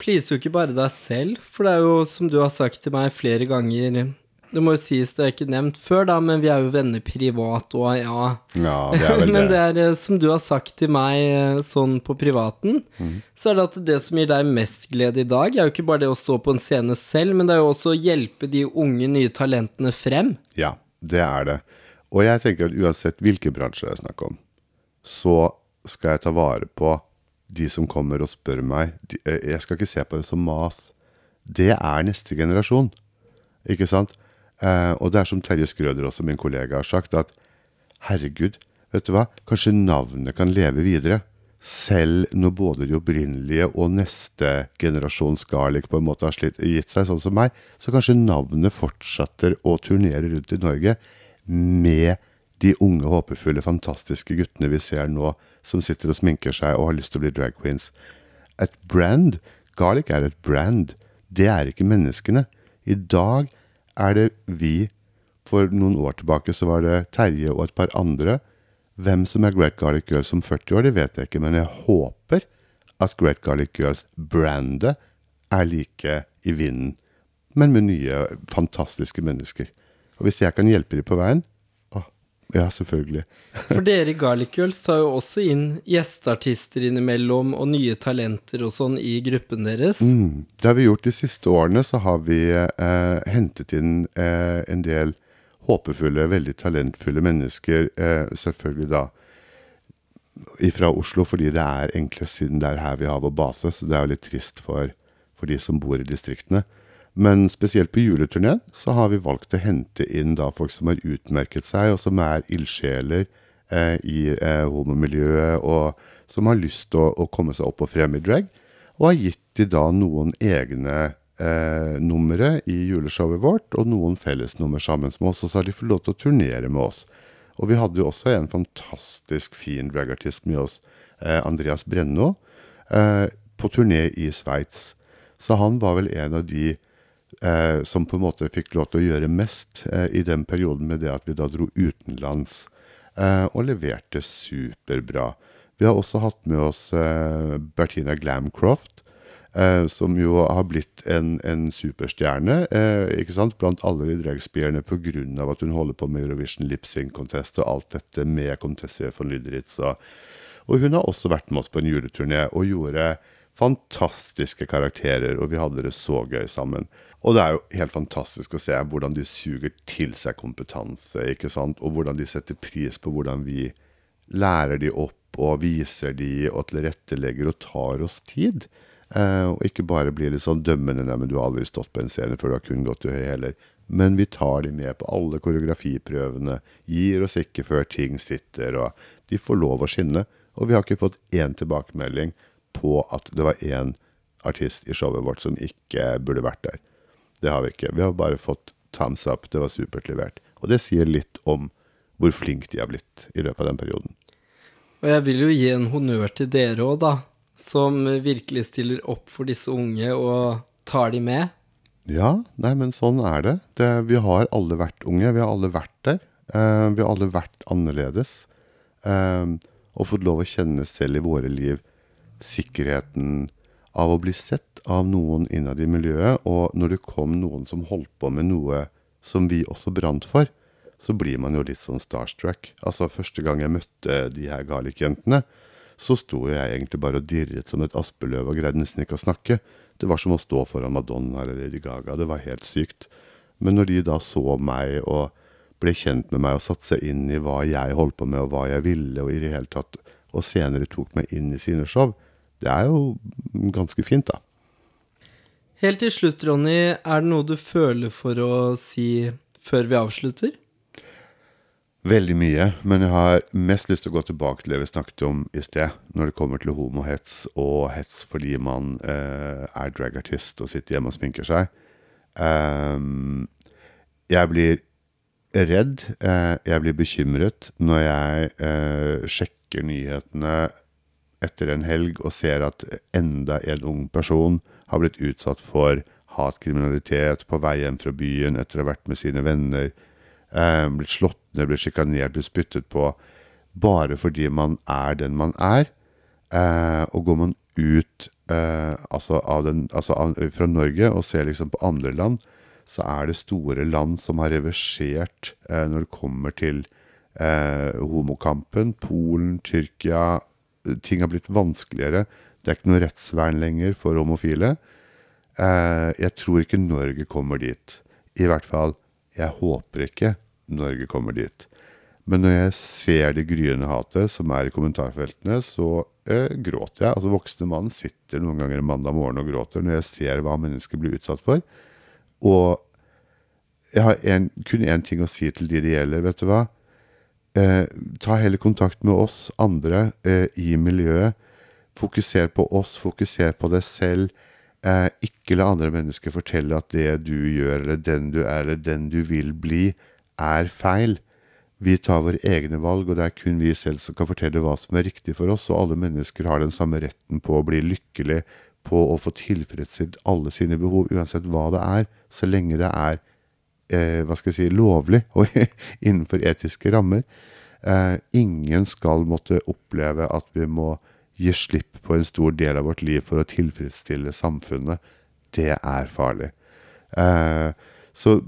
pleaser jo ikke bare deg selv, for det er jo som du har sagt til meg flere ganger det må jo sies, det er ikke nevnt før, da, men vi er jo venner privat og ja. ja det er vel <laughs> men det er eh, som du har sagt til meg eh, sånn på privaten, mm. så er det at det som gir deg mest glede i dag, er jo ikke bare det å stå på en scene selv, men det er jo også å hjelpe de unge, nye talentene frem. Ja, det er det. Og jeg tenker at uansett hvilken bransje det er snakk om, så skal jeg ta vare på de som kommer og spør meg. Eh, jeg skal ikke se på det som mas. Det er neste generasjon, ikke sant? Eh, og det er som Terje Skrøder, også min kollega, har sagt, at herregud, vet du hva, kanskje navnet kan leve videre. Selv når både de opprinnelige og neste generasjon Scarlick på en måte har slitt, gitt seg, sånn som meg, så kanskje navnet fortsetter å turnere rundt i Norge med de unge, håpefulle, fantastiske guttene vi ser nå, som sitter og sminker seg og har lyst til å bli drag queens. Et brand. Garlic er et brand. Det er ikke menneskene. I dag er det vi. For noen år tilbake så var det Terje og et par andre Hvem som er Great Garlic Girls om 40 år, det vet jeg ikke, men jeg håper at Great Garlic Girls-brandet er like i vinden, men med nye, fantastiske mennesker. Og hvis jeg kan hjelpe dem på veien ja, selvfølgelig. For dere i Garlic Girls tar jo også inn gjesteartister innimellom, og nye talenter og sånn i gruppen deres. Mm. Det har vi gjort de siste årene, så har vi eh, hentet inn eh, en del håpefulle, veldig talentfulle mennesker, eh, selvfølgelig da fra Oslo, fordi det er enklest siden det er her vi har vår base. Så det er jo litt trist for, for de som bor i distriktene. Men spesielt på juleturneen så har vi valgt å hente inn da folk som har utmerket seg, og som er ildsjeler eh, i eh, homomiljøet, og som har lyst til å, å, komme seg opp og frem i drag. Og har gitt de da noen egne eh, numre i juleshowet vårt, og noen fellesnummer sammen med oss. Og så har de fått lov til å turnere med oss. Og vi hadde jo også en fantastisk fin dragartist med oss, eh, Andreas Brenno, eh, på turné i Sveits. Så han var vel en av de eh, som på en måte fikk lov til å gjøre mest eh, i den perioden med det at vi da dro utenlands, eh, og leverte superbra. Vi har også hatt med oss eh, Bertina Glamcroft, Eh, som jo har blitt en, en superstjerne eh, ikke sant? blant alle de dragspillerne pga. at hun holder på med Eurovision Lip Sync Contest og alt dette med Contessie von Lyderitz. Og, hun har også vært med oss på en juleturné og gjorde fantastiske karakterer, og vi hadde det så gøy sammen. Og det er jo helt fantastisk å se hvordan de suger til seg kompetanse, ikke sant? og hvordan de setter pris på hvordan vi lærer de opp og viser de og tilrettelegger og tar oss tid. Eh, og ikke bare blir litt sånn dømmende Nei, men du har aldri stått på en scene før, du har kun gått i høy heller. Men vi tar de med på alle koreografiprøvene, gir oss ikke før ting sitter, og de får lov å skinne. Og vi har ikke fått én tilbakemelding på at det var én artist i showet vårt som ikke burde vært der. Det har vi ikke. Vi har bare fått thumbs up, det var supert levert. Og det sier litt om hvor flinke de har blitt i løpet av den perioden. Og jeg vil jo gi en honnør til dere òg, da som virkelig stiller opp for disse unge og tar de med? Ja, nei, men sånn er det. det vi har alle vært unge. Vi har alle vært der. Uh, vi har alle vært annerledes. Uh, og fått lov å kjenne selv i våre liv sikkerheten av å bli sett av noen innad i miljøet. Og når det kom noen som holdt på med noe som vi også brant for, så blir man jo litt sånn starstruck. Altså, første gang jeg møtte de her Garlic-jentene, så sto jeg egentlig bare og dirret som et aspeløv og greide nesten ikke å snakke. Det var som å stå foran Madonna eller Lady Gaga. Det var helt sykt. Men når de da så meg og ble kjent med meg og satte seg inn i hva jeg holdt på med, og hva jeg ville, og i det hele tatt, og senere tok meg inn i sine show, det er jo ganske fint, da. Helt til slutt, Ronny, er det noe du føler for å si før vi avslutter? Veldig mye, men jeg har mest lyst til å gå tilbake til det vi snakket om i sted, når det kommer til homohets og hets fordi man eh, er dragartist og sitter hjemme og sminker seg. Um, jeg blir redd, eh, jeg blir bekymret når jeg eh, sjekker nyhetene etter en helg og ser at enda en ung person har blitt utsatt for hatkriminalitet på vei hjem fra byen etter å ha vært med sine venner eh, blitt slått ned, blitt sjikanert, blitt spyttet på, bare fordi man er den man er. Eh, og går man ut eh, altså den, altså av, fra Norge og ser liksom på andre land, så er det store land som har reversert eh, når det kommer til homokampen. Polen, Tyrkia. Ting har blitt vanskeligere. Det er ikke noe rettsvern lenger for homofile. Eh, jeg tror ikke Norge kommer dit. I hvert fall, jeg håper ikke. Norge kommer dit. Men når jeg ser det gryende hatet som er i kommentarfeltene, så eh, gråter jeg. Altså Voksne mann sitter noen ganger en mandag morgen og gråter når jeg ser hva mennesker blir utsatt for. Og jeg har en, kun én ting å si til de det gjelder, vet du hva. Eh, ta heller kontakt med oss andre eh, i miljøet. Fokuser på oss, fokuser på deg selv. Eh, ikke la andre mennesker fortelle at det du gjør, eller den du er, eller den du vil bli, er feil. Vi tar våre egne valg, og det er kun vi selv som kan fortelle hva som er riktig for oss, og alle mennesker har den samme retten på å bli lykkelig, på å få tilfredsstilt alle sine behov, uansett hva det er, så lenge det er hva skal jeg si, lovlig <laughs> og innenfor etiske rammer. Eh, ingen skal måtte oppleve at vi må gi slipp på en stor del av vårt liv for å tilfredsstille samfunnet. Det er farlig. Eh, så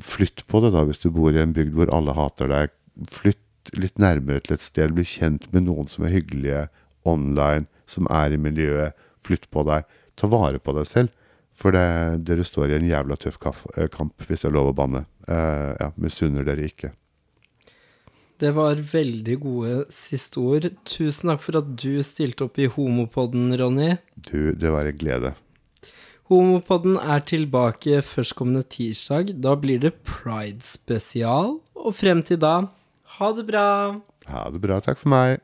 flytt på det, da, hvis du bor i en bygd hvor alle hater deg. Flytt litt nærmere til et sted. Bli kjent med noen som er hyggelige online, som er i miljøet. Flytt på deg. Ta vare på deg selv. For det, dere står i en jævla tøff eh, kamp, hvis det er lov å banne. Uh, ja, Misunner dere ikke. Det var veldig gode siste ord. Tusen takk for at du stilte opp i Homopodden, Ronny. Du, det var en glede. Homopodden er tilbake førstkommende tirsdag. Da blir det Pride spesial. Og frem til da, ha det bra! Ha det bra. Takk for meg.